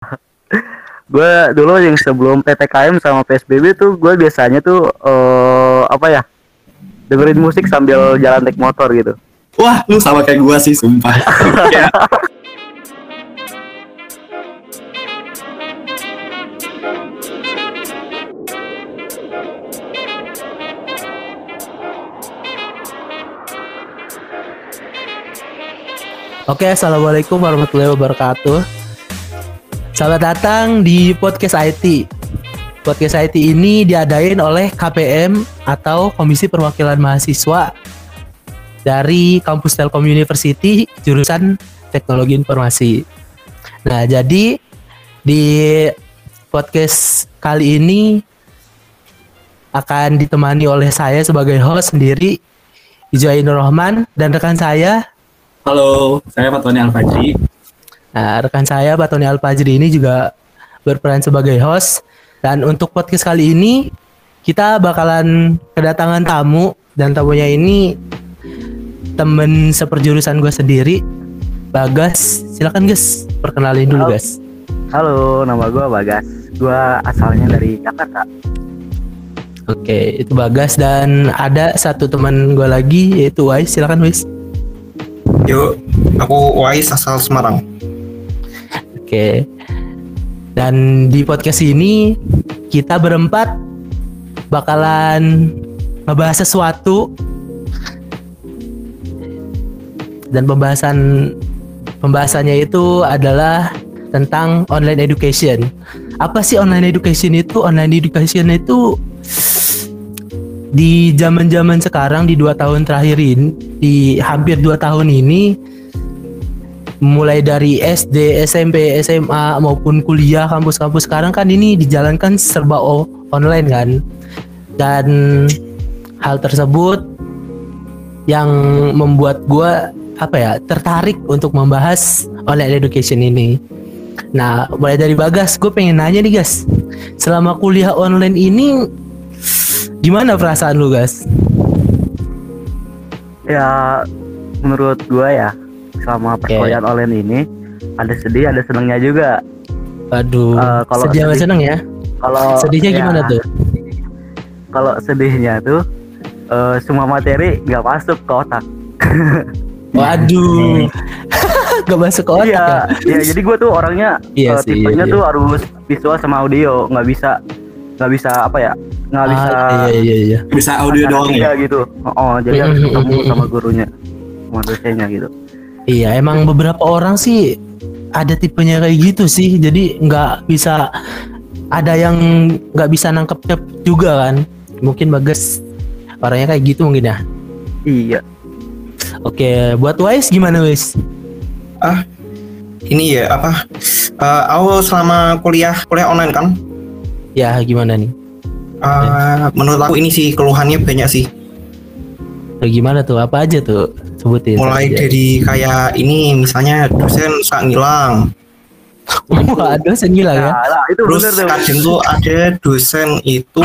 gue dulu yang sebelum ppkm sama psbb tuh gue biasanya tuh uh, apa ya dengerin musik sambil jalan naik motor gitu. Wah lu sama kayak gue sih sumpah. Oke, assalamualaikum warahmatullahi wabarakatuh. Selamat datang di podcast IT. Podcast IT ini diadain oleh KPM atau Komisi Perwakilan Mahasiswa dari Kampus Telkom University jurusan Teknologi Informasi. Nah, jadi di podcast kali ini akan ditemani oleh saya sebagai host sendiri Ijainur Rahman dan rekan saya Halo, saya Tony Alfajri. Nah, rekan saya Pak Tony Alfajri ini juga berperan sebagai host. Dan untuk podcast kali ini kita bakalan kedatangan tamu. Dan tamunya ini temen seperjurusan gue sendiri Bagas. Silakan guys perkenalin dulu guys halo nama gue Bagas. Gue asalnya dari Jakarta. Oke itu Bagas. Dan ada satu teman gue lagi yaitu Wais. Silakan Wais. Yuk, aku Wais asal Semarang. Oke. Dan di podcast ini kita berempat bakalan ngebahas sesuatu dan pembahasan pembahasannya itu adalah tentang online education. Apa sih online education itu? Online education itu di zaman-zaman sekarang di dua tahun terakhir ini, di hampir dua tahun ini, mulai dari SD, SMP, SMA maupun kuliah kampus-kampus sekarang kan ini dijalankan serba online kan, dan hal tersebut yang membuat gue apa ya tertarik untuk membahas online education ini. Nah, mulai dari Bagas, gue pengen nanya nih guys, selama kuliah online ini Gimana perasaan lu, guys? Ya, menurut gua ya, selama perkuliahan okay. online ini ada sedih, ada senangnya juga. Aduh, uh, kalau sedih sama seneng ya? Kalau sedihnya ya, gimana tuh? Kalau sedihnya tuh uh, semua materi nggak masuk ke otak. Waduh. gak masuk ke otak iya, ya? ya jadi gue tuh orangnya iya uh, sih, tipenya iya, iya. tuh harus visual sama audio nggak bisa nggak bisa apa ya nggak ah, bisa iya, iya, iya. bisa audio doang ya gitu oh, oh jadi harus ketemu sama gurunya sama dosennya gitu iya emang beberapa orang sih ada tipenya kayak gitu sih jadi nggak bisa ada yang nggak bisa nangkep cep juga kan mungkin bagus orangnya kayak gitu mungkin ya iya oke buat Wise gimana Wise ah ini ya apa uh, aku selama kuliah kuliah online kan ya gimana nih? Uh, menurut aku ini sih keluhannya banyak sih. Gimana tuh? Apa aja tuh? Sebutin. Mulai aja. dari kayak ini misalnya dosen sak ngilang. Wah, dosen ngilang ya? Nah, itu Terus bener kadang tuh ada dosen itu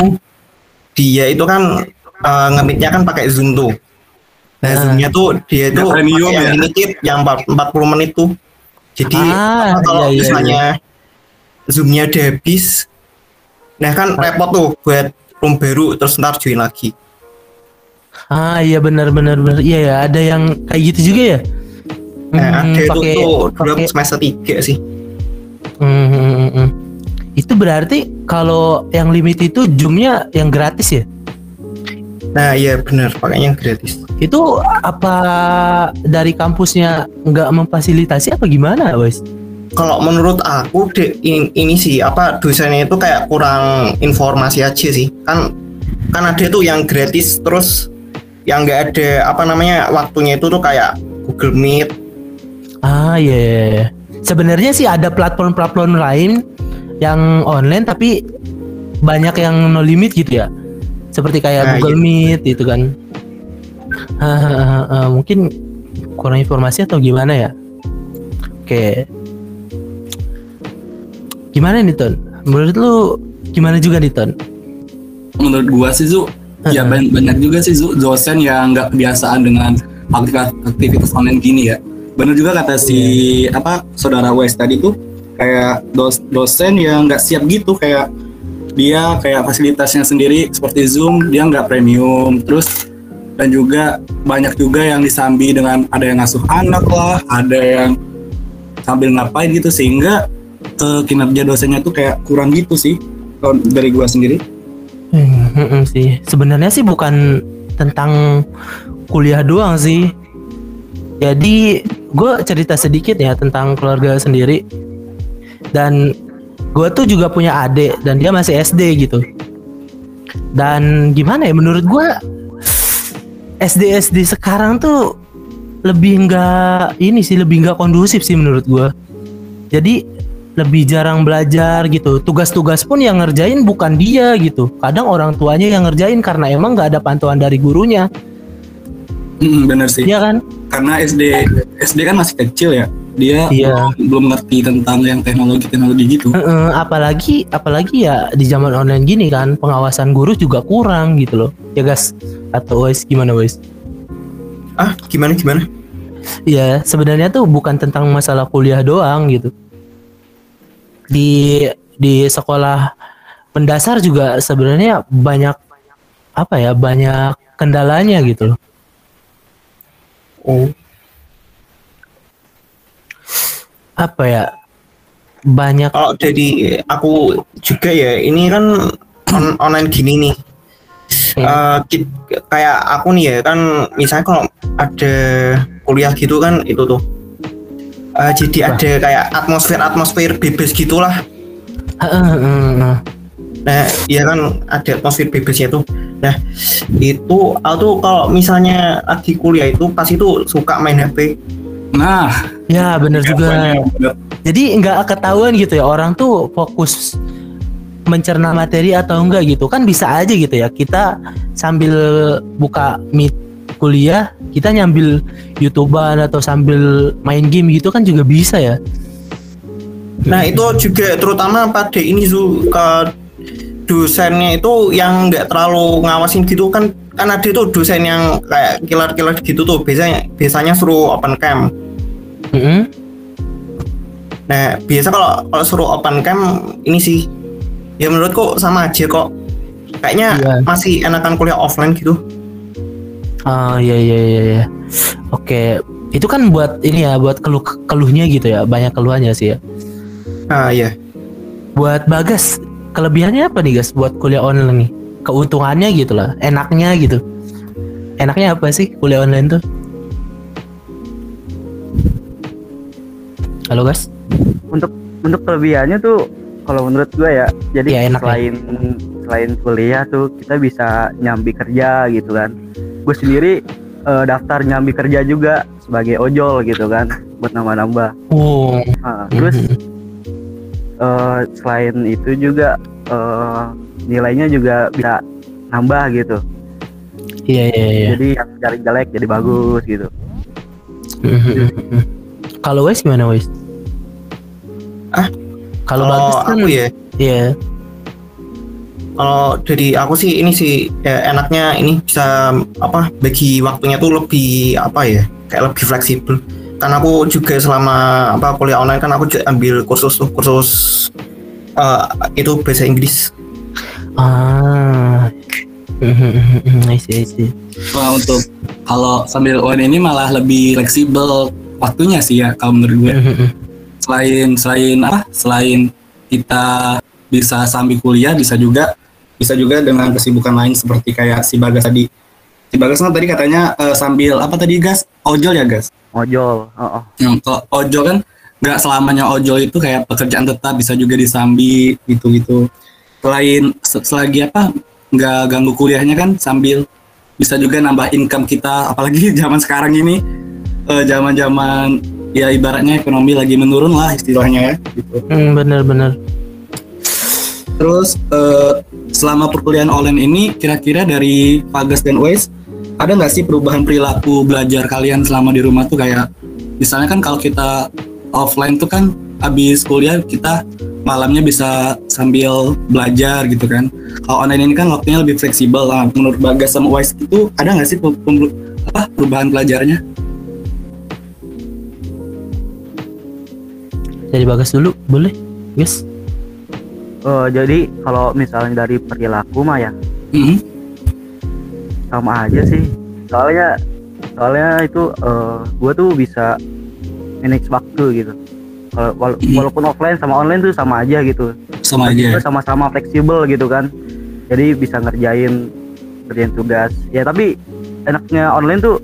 dia itu kan uh, ngemitnya kan pakai zoom tuh. Nah, nah. zoomnya tuh dia tuh pakai yang ya? yang 40 menit tuh. Jadi ah, kalau iya, iya, misalnya iya. zoomnya udah habis, Nah kan repot tuh buat room baru terus ntar join lagi. Ah iya benar benar benar iya ya ada yang kayak gitu juga ya. Nah, hmm, ada pake, itu tuh pake... semester tiga sih. Hmm, hmm, hmm, hmm. Itu berarti kalau yang limit itu zoomnya yang gratis ya? Nah iya benar pakainya yang gratis. Itu apa dari kampusnya nggak memfasilitasi apa gimana, Wes? kalau menurut aku de, ini, ini sih apa dosennya itu kayak kurang informasi aja sih kan kan ada tuh yang gratis terus yang nggak ada apa namanya waktunya itu tuh kayak Google Meet ah iya yeah. Iya. sebenarnya sih ada platform-platform lain yang online tapi banyak yang no limit gitu ya seperti kayak nah, Google iya. Meet gitu kan mungkin kurang informasi atau gimana ya oke Gimana nih Ton? Menurut lu gimana juga nih Ton? Menurut gua sih Zu, ya banyak, juga sih dosen yang nggak kebiasaan dengan aktivitas, online gini ya. Bener juga kata si apa saudara Wes tadi tuh kayak dos dosen yang nggak siap gitu kayak dia kayak fasilitasnya sendiri seperti Zoom dia nggak premium. Terus dan juga banyak juga yang disambi dengan ada yang ngasuh anak lah ada yang sambil ngapain gitu sehingga uh, kinerja dosennya tuh kayak kurang gitu sih dari gua sendiri. Hmm, hmm, hmm, sih. Sebenarnya sih bukan tentang kuliah doang sih. Jadi gue cerita sedikit ya tentang keluarga sendiri. Dan gue tuh juga punya adik dan dia masih SD gitu. Dan gimana ya menurut gue SD SD sekarang tuh lebih enggak ini sih lebih enggak kondusif sih menurut gue jadi lebih jarang belajar gitu tugas-tugas pun yang ngerjain bukan dia gitu kadang orang tuanya yang ngerjain karena emang nggak ada pantauan dari gurunya Hmm, bener sih. Iya kan? Karena SD SD kan masih kecil ya. Dia Iya. belum, belum ngerti tentang yang teknologi-teknologi gitu. Heeh, apalagi apalagi ya di zaman online gini kan pengawasan guru juga kurang gitu loh. Ya guys, atau wes gimana wes? Ah, gimana gimana? Ya sebenarnya tuh bukan tentang masalah kuliah doang gitu. Di di sekolah pendasar juga sebenarnya banyak apa ya banyak kendalanya gitu loh. Oh, Apa ya banyak kalau jadi aku juga ya, ini kan on- online gini nih. Eh, ki- kayak aku nih ya kan, misalnya kalau ada kuliah gitu kan itu tuh. Eh, jadi Wah. ada kayak atmosfer atmosfer bebas gitulah. Heeh, heeh, heeh. Nah, iya kan ada atmosfer bebasnya tuh. Nah, itu aku tuh kalau misalnya lagi kuliah itu pas itu suka main HP. Nah, Ya bener juga. bener. Jadi nggak ketahuan gitu ya orang tuh fokus mencerna materi atau enggak gitu kan bisa aja gitu ya kita sambil buka meet kuliah kita nyambil youtuber atau sambil main game gitu kan juga bisa ya Nah, itu juga terutama pada ini Zu ke dosennya itu yang nggak terlalu ngawasin gitu kan kan ada itu dosen yang kayak kilat-kilat gitu tuh biasanya biasanya suruh open cam. Mm-mm. Nah, biasa kalau kalau suruh open cam ini sih ya menurutku sama aja kok. Kayaknya Iya. masih enakan kuliah offline gitu. Oh iya iya iya iya. Oke, itu kan buat ini ya, buat keluh keluhnya gitu ya, banyak keluhannya sih ya. Ah iya. Buat Bagas, kelebihannya apa nih guys buat kuliah online nih? Keuntungannya gitu lah, enaknya gitu. Enaknya apa sih kuliah online tuh? Halo guys? untuk untuk kelebihannya tuh kalau menurut gua ya jadi Iya, enak ya. selain selain kuliah tuh kita bisa nyambi kerja gitu kan gue sendiri eh, daftar nyambi kerja juga sebagai ojol gitu kan buat nambah-nambah Oh, Nah, terus eh, selain itu juga eh, nilainya juga bisa nambah gitu iya iya iya. jadi yang jelek jelek jadi bagus gitu. Kalau Wes gimana Wes? Ah? Kalau Bagas Kalau kan aku ya Iya. Kalau dari aku sih ini sih ya, enaknya ini bisa apa bagi waktunya tuh lebih apa ya kayak lebih fleksibel. Kan aku juga selama apa kuliah online kan aku juga ambil kursus tuh kursus eh, itu bahasa Inggris. Ah. Mhm, I see, I see. Wah, untuk kalau sambil on ini malah lebih fleksibel waktunya sih ya kalau menurut gue. Mhm. Selain selain apa? Selain kita bisa sambil kuliah, bisa juga bisa juga dengan kesibukan lain seperti kayak si Bagas tadi. Si Bagas kan tadi katanya eh, sambil apa tadi gas? Ojol ya gas? ojol oh, oh. Kalau ojol kan nggak selamanya ojol itu kayak pekerjaan tetap bisa juga disambi gitu-gitu. Selain se- selagi apa nggak ganggu kuliahnya kan sambil bisa juga nambah income kita apalagi zaman sekarang ini eh, zaman-zaman ya ibaratnya ekonomi lagi menurun lah istilahnya ya gitu. Hmm, bener-bener. Terus eh, selama perkuliahan online ini kira-kira dari Pagas dan Waze ada nggak sih perubahan perilaku belajar kalian selama di rumah tuh kayak misalnya kan kalau kita offline tuh kan habis kuliah kita malamnya bisa sambil belajar gitu kan. Kalau online ini kan waktunya lebih fleksibel lah. Menurut Bagas sama Wise itu ada nggak sih apa, perubahan pelajarnya? Dari Bagas dulu, boleh? Yes. Eh, jadi kalau misalnya dari perilaku mah ya Mhm. sama aja sih. Soalnya soalnya itu eh gue tuh bisa manage waktu gitu. Kalau wala- Hmm. walaupun offline sama online tuh sama aja gitu. sama aja sama-sama fleksibel gitu kan. Jadi bisa ngerjain ngerjain tugas. Ya tapi enaknya online tuh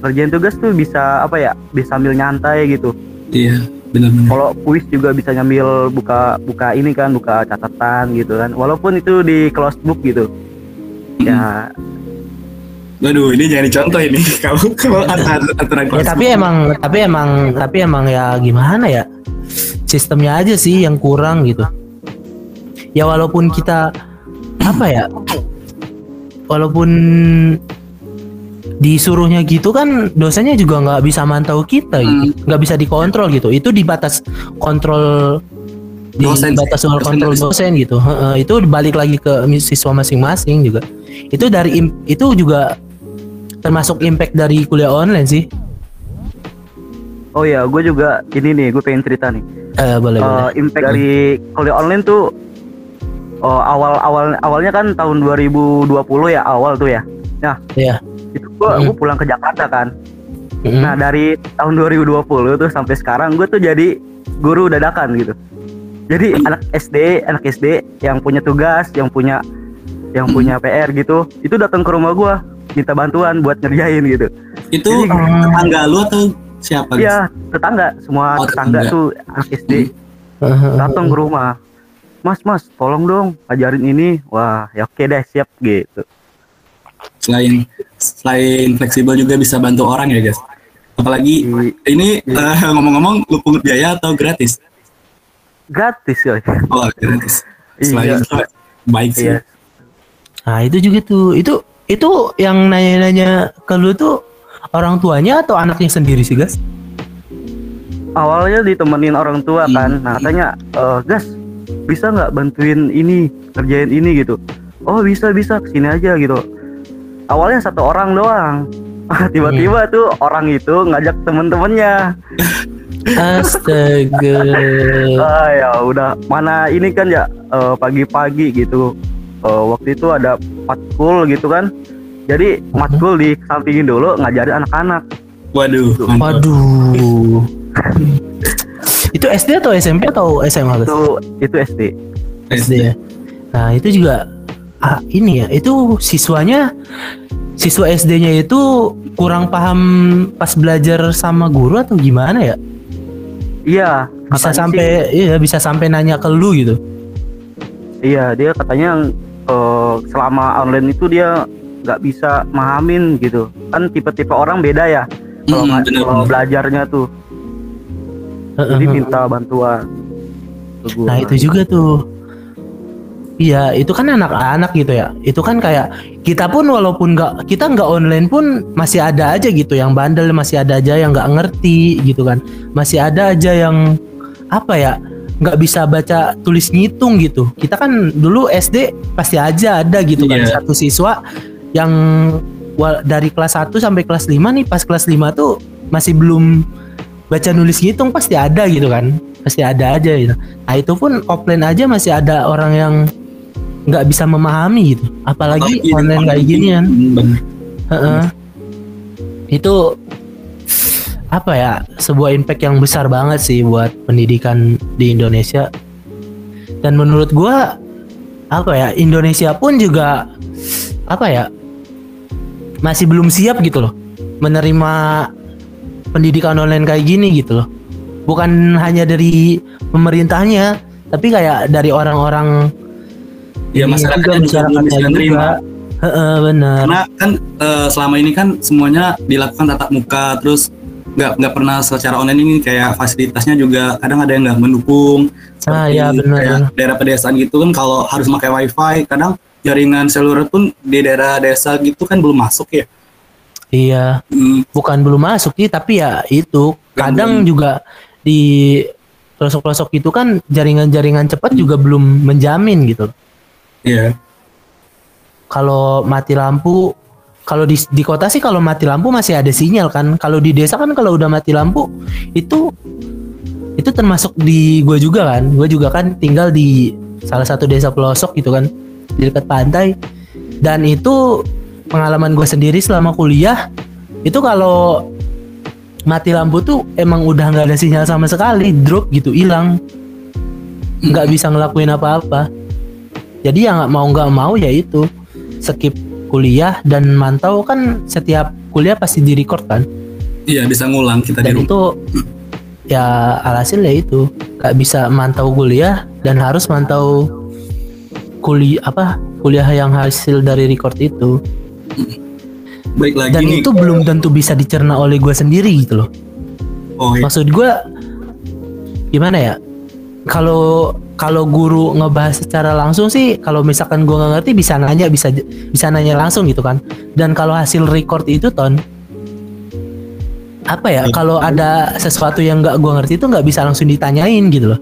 ngerjain tugas tuh bisa apa ya? Bisa sambil nyantai gitu. iya benar-benar Kalau kuis juga bisa nyambil buka buka ini kan, buka catatan gitu kan. Walaupun itu di closed book gitu. Ya Waduh, ini jangan dicontoh ini. Kalau kalau aturan Ya tapi emang tapi emang tapi emang ya gimana ya? Sistemnya aja sih yang kurang gitu. Ya walaupun kita apa ya? Walaupun disuruhnya gitu kan dosennya juga nggak bisa mantau kita gitu. nggak bisa dikontrol gitu. Itu di batas kontrol di Dosen batas Dosen kontrol dari- dosen gitu. Heeh, itu balik lagi ke siswa masing-masing juga. Itu dari itu juga termasuk impact dari kuliah online sih. Oh ya, gue juga ini nih, gue pengen cerita nih. Eh, boleh boleh. Eh, impact dari kuliah online tuh oh, awal awal awalnya kan tahun 2020 ya awal tuh ya. Nah, Iya. Itu gua Mm. gua pulang ke Jakarta kan. Mm-mm. Nah, dari tahun 2020 tuh sampai sekarang gue tuh jadi guru dadakan gitu. Jadi anak SD, anak SD yang punya tugas, yang punya yang punya PR gitu, itu datang ke rumah gua minta bantuan buat ngerjain gitu. Itu Jadi- tetangga lu atau siapa? Iya, tetangga, semua Oh, tetangga tetangga. tuh anak SD Heeh. datang ke rumah. Mas, mas, tolong dong ajarin ini. Wah, ya oke deh, siap gitu. Selain selain fleksibel juga bisa bantu orang ya, guys. Apalagi ini eh, ngomong-ngomong lu pungut biaya atau gratis? Gratis ya. Oh, gratis. Iya. Selain itu baik sih. Iya. Nah itu juga tuh itu itu yang nanya-nanya ke lu tuh orang tuanya atau anaknya sendiri sih guys? Awalnya ditemenin orang tua Hmm. kan. Nah, katanya, "Eh, Gas, bisa nggak bantuin ini, kerjain ini gitu?" Oh, bisa, bisa, ke sini aja gitu. Awalnya satu orang doang. Tiba-tiba Hmm. tuh orang itu ngajak temen-temennya. Astaga. Ah ya udah mana ini kan ya eh, pagi-pagi gitu. Eh, waktu itu ada matkul gitu kan. Jadi matkul di sampingin dulu ngajarin anak-anak. Waduh, mantap. Waduh. itu SD atau SMP atau SMA? Itu itu SD. SD ya. Nah itu juga ah, ini ya itu siswanya siswa SD-nya itu kurang paham pas belajar sama guru atau gimana ya? Iya, Bisa sampai iya bisa sampai nanya ke lu gitu. sih- iya dia katanya eh, selama online itu dia nggak bisa mahamin gitu. Kan tipe-tipe orang beda ya. Kalau Hmm, nggak- bener, kalau bener. belajarnya tuh, jadi minta bantuan. Nah itu juga tuh. Iya, itu kan anak-anak gitu ya. Itu kan kayak kita pun walaupun nggak kita nggak online pun masih ada aja gitu yang bandel, masih ada aja yang nggak ngerti gitu kan. Masih ada aja yang apa ya nggak bisa baca tulis ngitung gitu. Kita kan dulu SD pasti aja ada gitu kan Iya. satu siswa yang dari kelas 1 sampai kelas 5 nih pas kelas 5 tuh masih belum baca nulis ngitung pasti ada gitu kan pasti ada aja gitu nah itu pun offline aja masih ada orang yang nggak bisa memahami gitu. Apalagi Apalagi online kayak gini kan. Itu apa ya sebuah impact yang besar banget sih buat pendidikan di Indonesia. Dan menurut gua apa ya Indonesia pun juga apa ya masih belum siap gitu loh menerima pendidikan online kayak gini gitu loh. Bukan hanya dari pemerintahnya tapi kayak dari orang-orang Ya ini masyarakatnya juga belum bisa nerima. Heeh, benar Karena kan eh, selama ini kan semuanya dilakukan tatap muka terus nggak nggak pernah secara online ini kayak fasilitasnya juga kadang ada yang nggak mendukung. Ah, iya, benar. Kayak daerah pedesaan gitu kan kalau harus pakai wifi kadang jaringan seluler pun di daerah desa gitu kan belum masuk ya. iya Hmm, bukan belum masuk sih tapi ya itu kadang juga di pelosok-pelosok itu kan jaringan-jaringan cepat juga belum menjamin gitu Iya. kalau mati lampu kalau di di kota sih kalau mati lampu masih ada sinyal kan. Kalau di desa kan kalau udah mati lampu itu itu termasuk di gue juga kan. Gue juga kan tinggal di salah satu desa pelosok gitu kan di dekat pantai. Dan itu pengalaman gue sendiri selama kuliah itu kalau mati lampu tuh emang udah nggak ada sinyal sama sekali drop gitu hilang. Nggak bisa ngelakuin apa-apa jadi ya nggak mau nggak mau ya itu skip kuliah dan mantau kan setiap kuliah pasti di record kan Iya bisa ngulang kita di dan rumah. itu ya alhasil ya itu nggak bisa mantau kuliah dan harus mantau kuliah apa kuliah yang hasil dari record itu Baik lagi dan nih. itu belum tentu bisa dicerna oleh gue sendiri gitu loh Oh iya. maksud gue gimana ya kalau kalau guru ngebahas secara langsung sih kalau misalkan gue nggak ngerti bisa nanya bisa bisa nanya langsung gitu kan dan kalau hasil record itu ton apa ya kalau ada sesuatu yang nggak gue ngerti itu nggak bisa langsung ditanyain gitu loh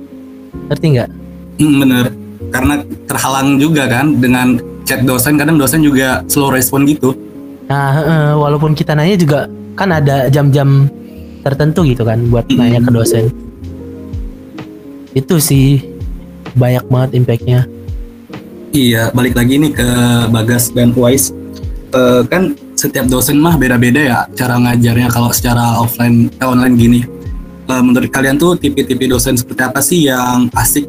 ngerti nggak Hmm, bener. Karena terhalang juga kan dengan chat dosen. Kadang dosen juga slow respon gitu. nah eh, walaupun kita nanya juga kan ada jam-jam tertentu gitu kan buat nanya ke dosen itu sih banyak banget impactnya Iya, balik lagi nih ke Bagas dan Wise. Eh, kan setiap dosen mah beda-beda ya cara ngajarnya kalau secara offline eh, online gini. Eh, menurut kalian tuh tipe-tipe dosen seperti apa sih yang asik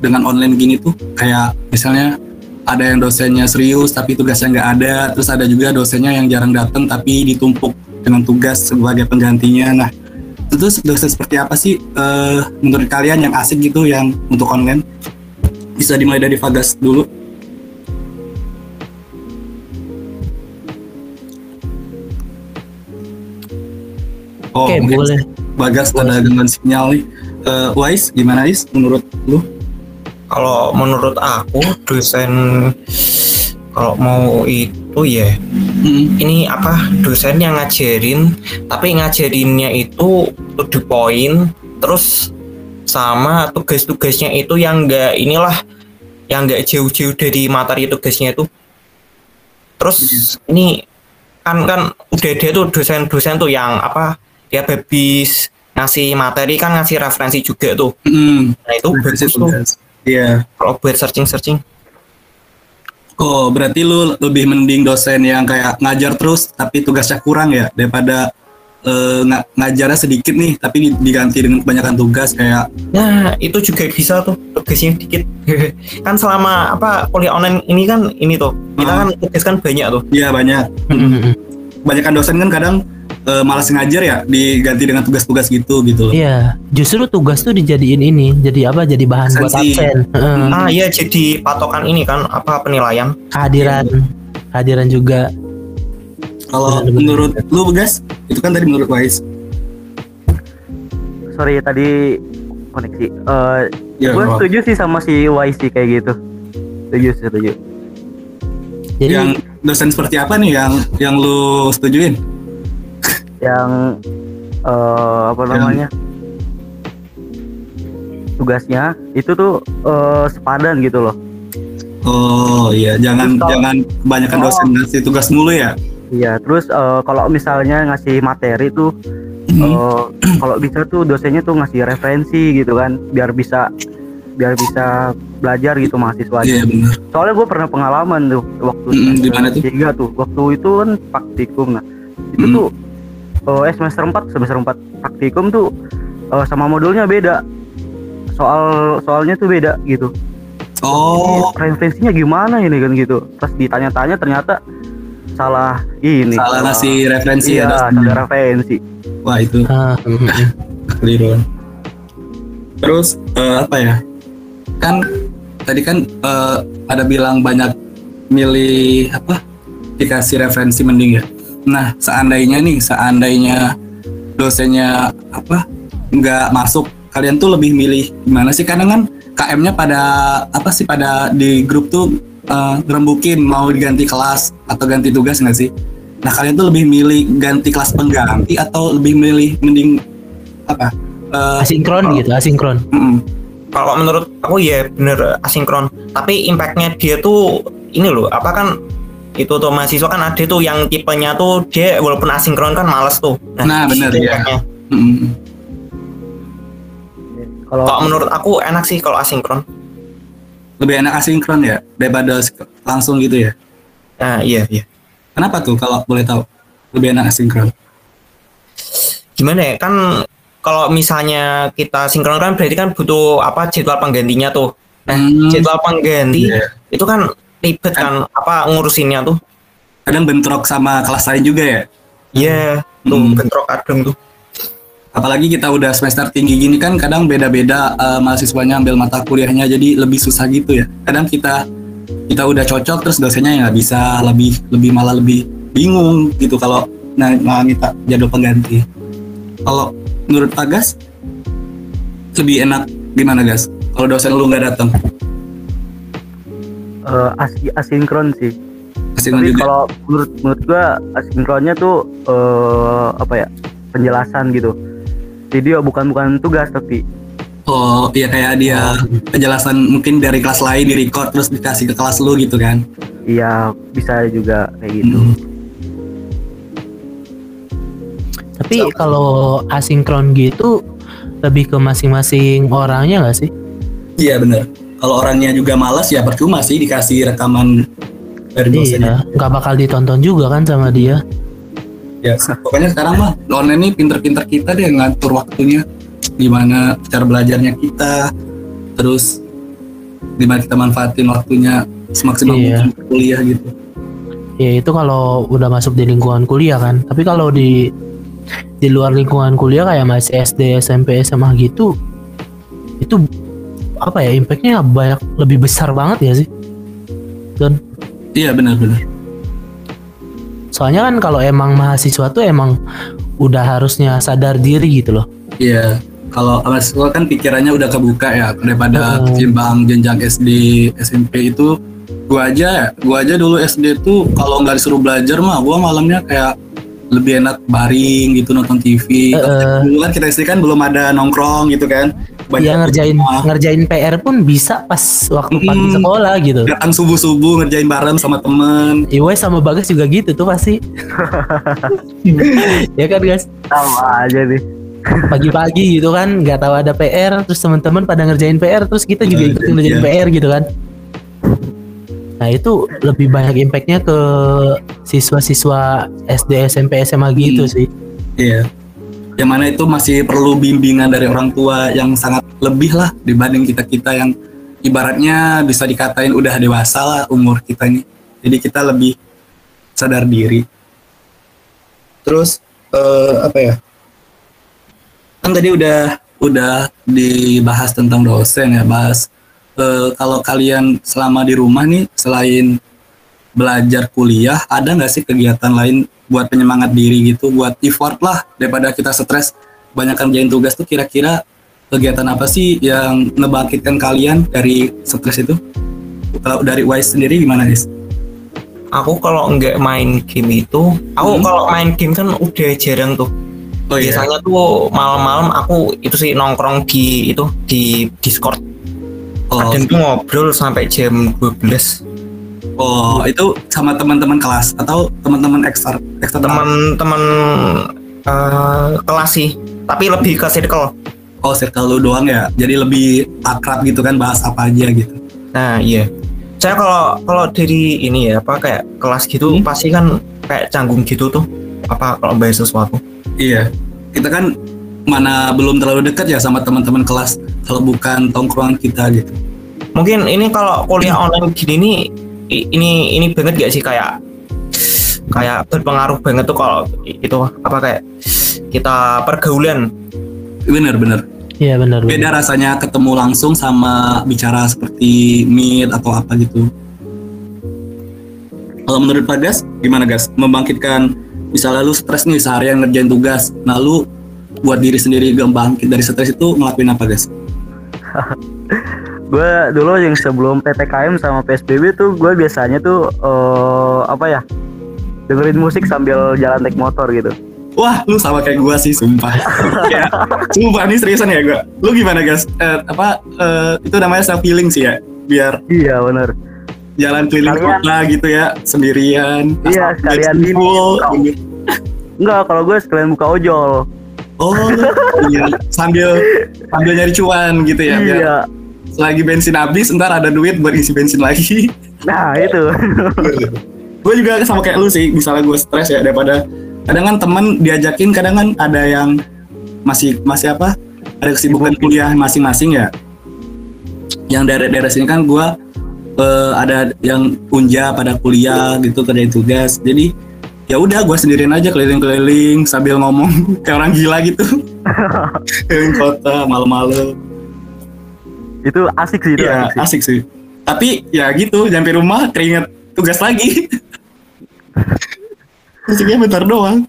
dengan online gini tuh? Kayak misalnya ada yang dosennya serius tapi tugasnya nggak ada, terus ada juga dosennya yang jarang datang tapi ditumpuk dengan tugas sebagai penggantinya. Nah, itu tuh dosen seperti apa sih eh, menurut kalian yang asik gitu yang untuk online? Bisa dimulai dari Vagas dulu. Oh, oke mungkin boleh Bagas ada gangguan sinyal nih. Eh, Wise, gimana Is menurut lu? Kalau menurut aku dosen kalau mau itu ya Hmm. ini apa dosen yang ngajarin tapi ngajarinnya itu to the point terus sama tugas-tugasnya itu yang enggak inilah yang enggak jauh-jauh dari materi tugasnya itu terus ini kan kan udah ada tuh dosen-dosen tuh yang apa dia habis ngasih materi kan ngasih referensi juga tuh Hmm. nah itu bagus tuh Iya. kalau buat searching-searching Oh, berarti lu lebih mending dosen yang kayak ngajar terus tapi tugasnya kurang ya daripada eh, nga- ngajarnya sedikit nih tapi di- diganti dengan kebanyakan tugas kayak Nah, itu juga bisa tuh tugasnya dikit. kan selama apa kuliah online ini kan ini tuh kita Hmm. kan tugas kan banyak tuh. ya banyak. Kebanyakan dosen kan kadang eh, malas ngajar ya diganti dengan tugas-tugas gitu gitu loh. Iya, justru tugas tuh dijadiin ini, jadi apa? Jadi bahan buat Absensi. absen. Heeh. Ah iya jadi patokan ini kan apa penilaian. Kehadiran, kehadiran juga. Kalau menurut lu Begas, itu kan tadi menurut Wise. sorry tadi koneksi Eh Ya, gue setuju sih sama si YC kayak gitu setuju setuju Jadi yang dosen seperti apa nih yang yang lu setujuin? Yang eh apa namanya tugasnya itu tuh eh, sepadan gitu loh Oh iya, jangan Terus jangan kebanyakan Oh. dosen ngasih tugas mulu ya. iya terus eh, kalau misalnya ngasih materi tuh eh, kalau bisa tuh dosennya tuh ngasih referensi gitu kan biar bisa biar bisa belajar gitu mahasiswanya Iya benar. soalnya gue pernah pengalaman tuh waktu Mm-mm, semester gimana tuh? tiga tuh waktu itu kan praktikum nah itu Mm. tuh eh semester 4 semester 4 praktikum tuh eh, sama modulnya beda soal soalnya tuh beda gitu Oh, referensinya gimana ini kan gitu pas ditanya-tanya ternyata salah ini salah ngasih referensi iya ya salah dosennya. referensi Wah itu ah, mm-mm. keliru. Terus eh, apa ya? Kan tadi kan eh, ada bilang banyak milih apa? Dikasih referensi mending ya. Nah, seandainya nih, seandainya dosennya apa? nggak masuk, kalian tuh lebih milih gimana sih? Karena kan KM-nya pada apa sih pada di grup tuh ngerembukin mau diganti kelas atau ganti tugas nggak sih? Nah kalian tuh lebih milih ganti kelas pengganti atau lebih milih mending apa? Eh, asinkron gitu, asinkron. mm-mm. Kalau menurut aku ya bener asinkron. Tapi impactnya dia tuh ini loh apa kan itu tuh mahasiswa kan ada tuh yang tipenya tuh dia walaupun asinkron kan males tuh. Nah, bener, itu ya. Mm-mm. Kalau menurut aku enak sih kalau asinkron. Lebih enak asinkron ya daripada langsung gitu ya. Nah, iya, iya. Kenapa tuh kalau boleh tahu? Lebih enak asinkron. Gimana ya? Kan kalau misalnya kita sinkron kan berarti kan butuh apa jadwal penggantinya tuh. Nah, Hmm. jadwal pengganti Iya. itu kan ribet kan apa ngurusinnya tuh. Kadang bentrok sama kelas lain juga ya. Iya, tuh Hmm. bentrok adem tuh. Apalagi kita udah semester tinggi gini kan kadang beda-beda eh, mahasiswanya ambil mata kuliahnya jadi lebih susah gitu ya. Kadang kita kita udah cocok terus dosennya ya nggak bisa lebih lebih malah lebih bingung gitu kalau nah, nah minta jadwal pengganti. Kalau menurut Pak Gas lebih enak gimana Gas? Kalau dosen lu nggak datang? Eh, asi- asinkron sih. Asinkron Tapi kalau menurut menurut gua asinkronnya tuh eh, apa ya penjelasan gitu. Video bukan bukan tugas tapi Oh iya kayak dia penjelasan mungkin dari kelas lain di record terus dikasih ke kelas lu gitu kan? iya bisa juga kayak gitu. Hmm. Tapi kalau asinkron gitu lebih ke masing-masing orangnya nggak sih? Iya bener. Kalau orangnya juga malas ya percuma sih dikasih rekaman dari dosennya. Iya, nggak bakal ditonton juga kan sama dia. Ya, pokoknya sekarang mah online ini pinter-pinter kita deh ngatur waktunya, gimana cara belajarnya kita, terus gimana kita manfaatin waktunya semaksimal Iya. mungkin kuliah gitu. Ya itu kalau udah masuk di lingkungan kuliah kan. Tapi kalau di di luar lingkungan kuliah kayak masih SD, SMP, SMA gitu, itu apa ya impactnya banyak lebih besar banget ya sih. Dan Iya benar-benar. soalnya kan kalau emang mahasiswa tuh emang udah harusnya sadar diri gitu loh. Iya. Kalau mahasiswa kan pikirannya udah kebuka ya daripada Hmm. ketimbang jenjang SD, SMP itu gua aja ya, gua aja dulu SD tuh kalau nggak disuruh belajar mah gua malamnya kayak lebih enak baring gitu nonton TV. Dulu kan kita SD kan belum ada nongkrong gitu kan. Dia ngerjain di rumah. ngerjain PR pun bisa pas waktu pagi Mm-mm. sekolah gitu. datang subuh-subuh ngerjain bareng sama temen. Iwes sama Bagas juga gitu tuh pasti. ya kan guys, Sama aja nih. pagi-pagi gitu kan, nggak tahu ada PR, terus teman-teman pada ngerjain PR, terus kita juga Iya, ikut ngerjain iya. PR gitu kan. Nah itu lebih banyak impactnya ke siswa-siswa SD, SMP, SMA gitu Hmm. sih. Iya. Yang mana itu masih perlu bimbingan dari orang tua yang sangat lebih lah dibanding kita-kita yang ibaratnya bisa dikatain udah dewasa lah umur kita ini. Jadi kita lebih sadar diri. Terus eh, apa ya? Kan tadi udah udah dibahas tentang dosen ya, bahas eh, kalau kalian selama di rumah nih selain belajar kuliah ada nggak sih kegiatan lain buat penyemangat diri gitu buat effort lah daripada kita stres banyak kerjain tugas tuh kira-kira kegiatan apa sih yang ngebangkitkan kalian dari stres itu kalau dari Wise sendiri gimana guys? Aku kalau nggak main game itu, aku Hmm. kalau main game kan udah jarang tuh. Oh Biasanya tuh malam-malam aku itu sih nongkrong di itu di Discord. Oh, Kadang tuh ngobrol sampai jam 12. Oh itu sama teman-teman kelas atau teman-teman ekstra ekstra Teman-teman eh, kelas sih, tapi lebih ke circle. Oh circle lu doang ya, jadi lebih akrab gitu kan bahas apa aja gitu. Nah, iya. Saya kalau kalau dari ini ya apa kayak kelas gitu Hmm. pasti kan kayak canggung gitu tuh. Apa kalau bahas sesuatu. Iya, kita kan mana belum terlalu dekat ya sama teman-teman kelas kalau bukan tongkrongan kita gitu. Mungkin ini kalau kuliah online gini nih ini ini banget gak sih kayak kayak berpengaruh banget tuh kalau itu apa kayak kita pergaulan. Bener-bener. Iya benar. benar. Beda rasanya ketemu langsung sama bicara seperti meet atau apa gitu. Kalau menurut Pak Gas, gimana Gas? Membangkitkan misalnya lu stres nih seharian ngerjain tugas, nah lu buat diri sendiri gak bangkit dari stres itu ngelakuin apa Gas? Gue dulu yang sebelum PPKM sama PSBB tuh gue biasanya tuh eh, apa ya dengerin musik sambil jalan naik motor gitu. Wah, lu sama kayak gua sih, sumpah. ya, sumpah nih seriusan ya gua. Lu gimana, guys? Eh, apa eh, itu namanya self healing sih ya? Biar Iya bener. jalan keliling Sekalian- kota gitu ya, sendirian. Iya, sekalian kumpul. Enggak, kalau gue sekalian buka ojol. Oh, iya. sambil sambil nyari cuan gitu ya. biar Selagi bensin habis, ntar ada duit buat isi bensin lagi. nah itu gue juga sama kayak lu sih, misalnya gue stres ya daripada kadang kan temen diajakin, kadang kan ada yang masih masih apa? Ada kesibukan kuliah masing-masing ya. Yang dari daerah sini kan gue eh, ada yang unja pada kuliah gitu kerjain tugas. Jadi ya udah gue sendirian aja keliling-keliling sambil ngomong kayak orang gila gitu. keliling kota malam-malam. Itu asik sih itu Iya, asik sih. asik sih. Tapi ya gitu, nyampe rumah keringet tugas lagi. Musiknya bentar doang.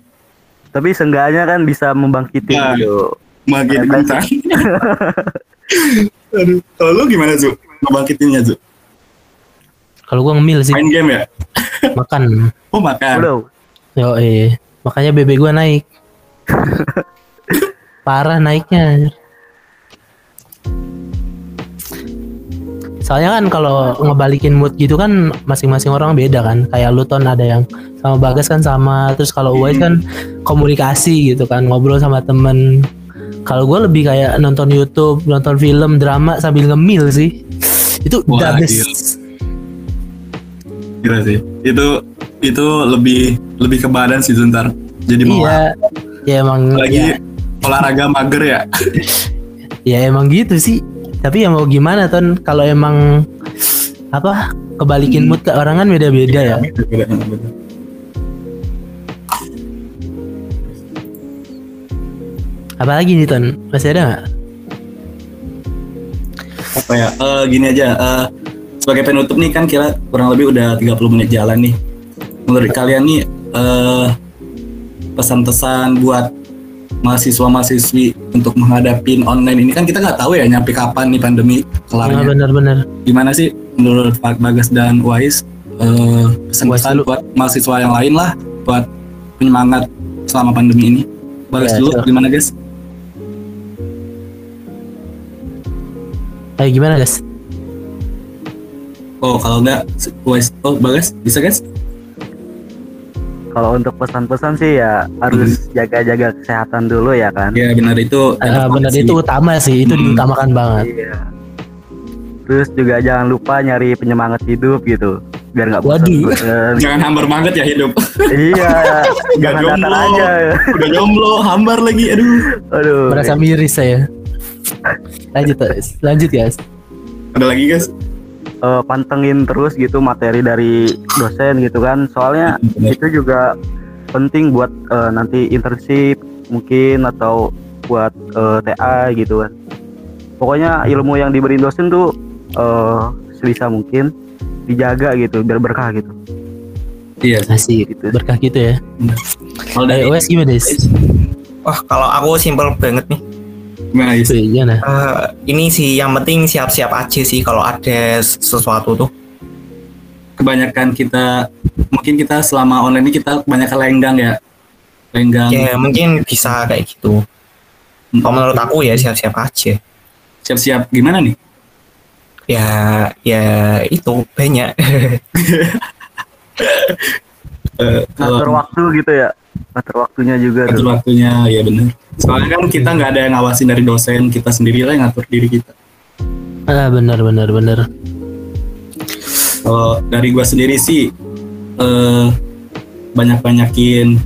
tapi seenggaknya kan bisa membangkiti Nah. gitu bentar. Aduh, kalau lu gimana Zu? Ngebangkitinnya Zu? Kalau gua ngemil sih Main game ya? makan. Oh makan. Udah. Yo eh makanya BB gua naik. Parah naiknya. Soalnya kan kalau ngebalikin mood gitu kan masing-masing orang beda kan. Kayak lu ton ada yang sama Bagas kan sama. Terus kalau Uwais kan komunikasi gitu kan ngobrol sama temen. Kalau gue lebih kayak nonton YouTube, nonton film, drama sambil ngemil sih. Itu Wah, the best. Gila sih. Itu itu lebih lebih ke badan sih Zuntar. Jadi mau Iya. Ya emang lagi ya, olahraga mager ya. ya emang gitu sih tapi ya mau gimana ton? Kalau emang apa kebalikin mood ke orang kan beda-beda ya. Apalagi nih ton? Masih ada nggak? Apa ya? Eh, gini aja. Eh, sebagai penutup nih kan kira kurang lebih udah 30 menit jalan nih. Menurut kalian nih eh, pesan-pesan buat mahasiswa-mahasiswi untuk menghadapi online ini. Kan kita nggak tahu ya nyampe kapan nih pandemi Nah, kelarnya bener-bener gimana sih menurut Pak Bagas dan Wais eh, pesan-pesan buat mahasiswa yang lain lah buat penyemangat selama pandemi ini? Bagas Ya, dulu sure. gimana guys Ayo gimana guys oh kalau nggak Wais oh Bagas bisa guys Kalau untuk pesan-pesan sih ya harus jaga-jaga kesehatan dulu ya kan. ya benar itu Ah, bener sih. itu utama sih itu Hmm. diutamakan banget Iya. Terus juga jangan lupa nyari penyemangat hidup gitu, biar nggak Waduh. bosan. jangan hambar banget ya hidup iya, Nggak jangan datar jomblo. aja. udah jomblo hambar lagi aduh Aduh. merasa miris saya lanjut guys lanjut guys ada lagi guys eh, pantengin terus gitu materi dari dosen gitu kan. Soalnya Bener. itu juga penting buat eh, nanti internship mungkin atau buat eh, TA gitu kan. Pokoknya ilmu yang diberi dosen tuh eh, sebisa mungkin dijaga gitu biar berkah gitu. iya asik Gitu. berkah gitu ya kalau dari Wes gimana Des? Wah, kalau aku simpel banget nih. Gimana gimana? Eh, ini sih yang penting siap-siap aja sih kalau ada sesuatu tuh. kebanyakan kita mungkin kita selama online ini kita kebanyakan lenggang ya lenggang Ya mungkin bisa kayak gitu. Kalau menurut aku ya siap-siap aja. siap-siap gimana nih Ya ya itu banyak. Eh, Ngatur kalau waktu gitu ya. Ngatur waktunya juga atur tuh. waktunya ya bener soalnya kan kita nggak ada yang ngawasin dari dosen kita sendiri lah yang ngatur diri kita Ah, bener bener bener. kalau dari gua sendiri sih eh banyak banyakin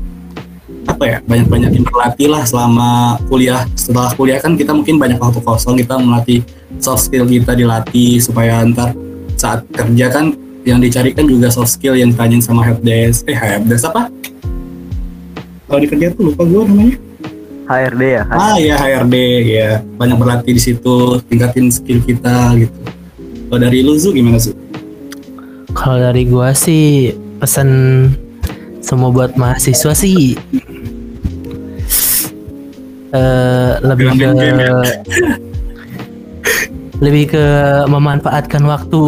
apa ya banyak banyakin berlatih lah selama kuliah setelah kuliah kan kita mungkin banyak waktu kosong kita melatih soft skill kita dilatih supaya ntar saat kerja kan yang dicari kan juga soft skill yang ditanyain sama helpdesk eh helpdesk apa kalau di kerja tuh lupa gua namanya HRD ya. ah ya HRD ya banyak berlatih di situ tingkatin skill kita gitu kalau dari lu Zu gimana Zu? Kalau dari gua sih pesan semua buat mahasiswa sih eh lebih ke ya. lebih ke memanfaatkan waktu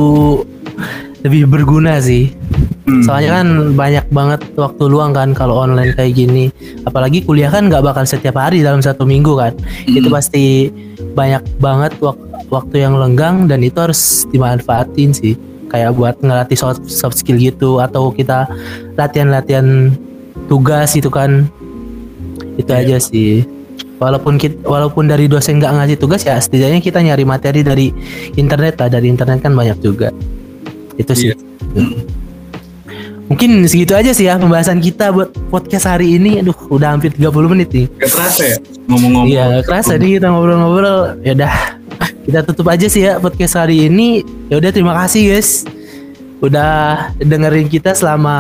lebih berguna sih. Hmm. Soalnya kan banyak banget waktu luang kan kalau online kayak gini. Apalagi kuliah kan nggak bakal setiap hari dalam satu minggu kan. Itu Hmm. pasti banyak banget wak- waktu yang lenggang dan itu harus dimanfaatin sih. Kayak buat ngelatih soft, soft skill gitu atau kita latihan-latihan tugas itu kan. Itu Iya. aja sih. walaupun kita, walaupun dari dosen nggak ngasih tugas ya setidaknya kita nyari materi dari internet lah dari internet kan banyak juga itu sih Iya. Mungkin segitu aja sih ya pembahasan kita buat podcast hari ini. Aduh udah hampir 30 menit nih. Gak terasa ya ngomong-ngomong. Iya gak kerasa nih kita ngobrol-ngobrol. Ya udah kita tutup aja sih ya podcast hari ini. Ya udah terima kasih guys. Udah dengerin kita selama